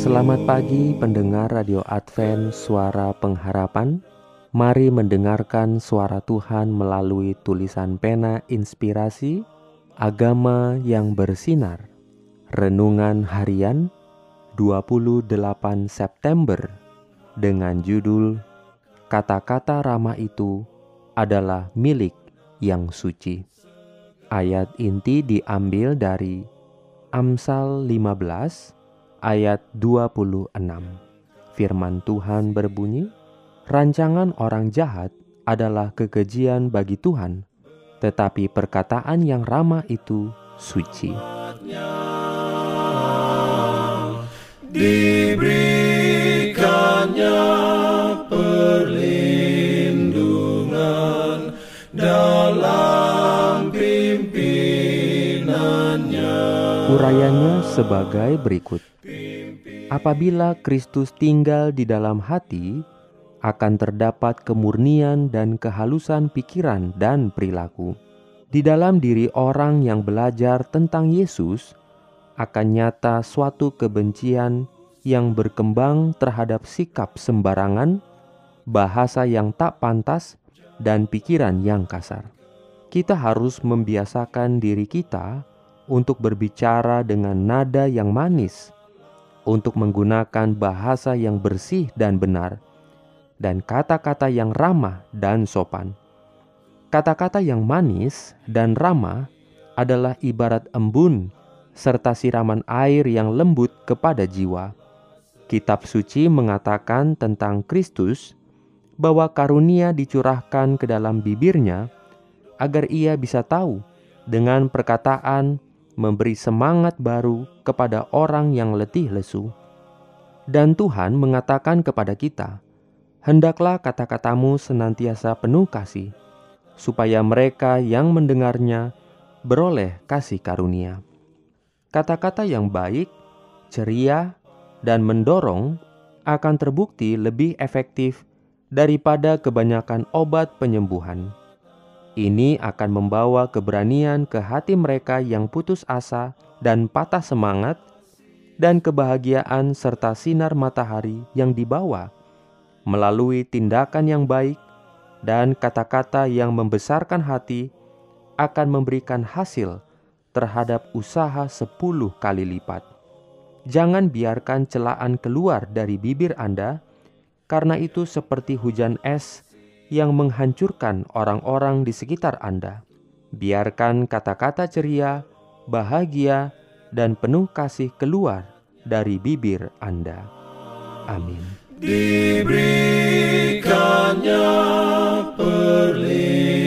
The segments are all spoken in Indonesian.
Selamat pagi pendengar Radio Advent Suara Pengharapan. Mari mendengarkan suara Tuhan melalui tulisan pena inspirasi Agama yang bersinar. Renungan harian 28 September Dengan judul Kata-kata ramah itu adalah milik yang suci. Ayat inti diambil dari Amsal 15 ayat 26. Firman Tuhan berbunyi, Rancangan orang jahat adalah kekejian bagi Tuhan, tetapi perkataan yang ramah itu suci. Diberikannya perlindungan dalam pimpinannya. Urayanya sebagai berikut. Apabila Kristus tinggal di dalam hati, akan terdapat kemurnian dan kehalusan pikiran dan perilaku. Di dalam diri orang yang belajar tentang Yesus, akan nyata suatu kebencian yang berkembang terhadap sikap sembarangan, bahasa yang tak pantas, dan pikiran yang kasar. Kita harus membiasakan diri kita untuk berbicara dengan nada yang manis untuk menggunakan bahasa yang bersih dan benar, dan kata-kata yang ramah dan sopan. Kata-kata yang manis dan ramah adalah ibarat embun serta siraman air yang lembut kepada jiwa. Kitab suci mengatakan tentang Kristus bahwa karunia dicurahkan ke dalam bibirnya agar ia bisa tahu dengan perkataan memberi semangat baru kepada orang yang letih lesu. Dan Tuhan mengatakan kepada kita, "Hendaklah kata-katamu senantiasa penuh kasih, supaya mereka yang mendengarnya beroleh kasih karunia." Kata-kata yang baik, ceria, dan mendorong akan terbukti lebih efektif daripada kebanyakan obat penyembuhan. Ini akan membawa keberanian ke hati mereka yang putus asa dan patah semangat, dan kebahagiaan serta sinar matahari yang dibawa melalui tindakan yang baik dan kata-kata yang membesarkan hati akan memberikan hasil terhadap usaha sepuluh kali lipat. Jangan biarkan celaan keluar dari bibir Anda, karena itu seperti hujan es yang menghancurkan orang-orang di sekitar Anda. Biarkan kata-kata ceria, bahagia, dan penuh kasih keluar dari bibir Anda. Amin. Diberikannya perlindungan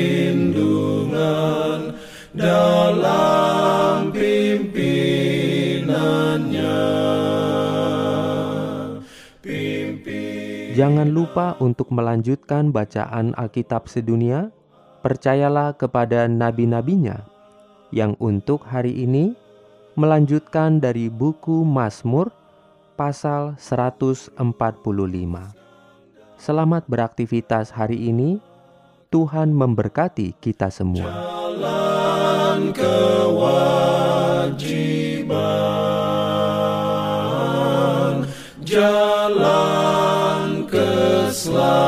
Jangan lupa untuk melanjutkan bacaan Alkitab sedunia. Percayalah kepada nabi-nabinya yang untuk hari ini melanjutkan dari buku Mazmur pasal 145. Selamat beraktivitas hari ini. Tuhan memberkati kita semua. love.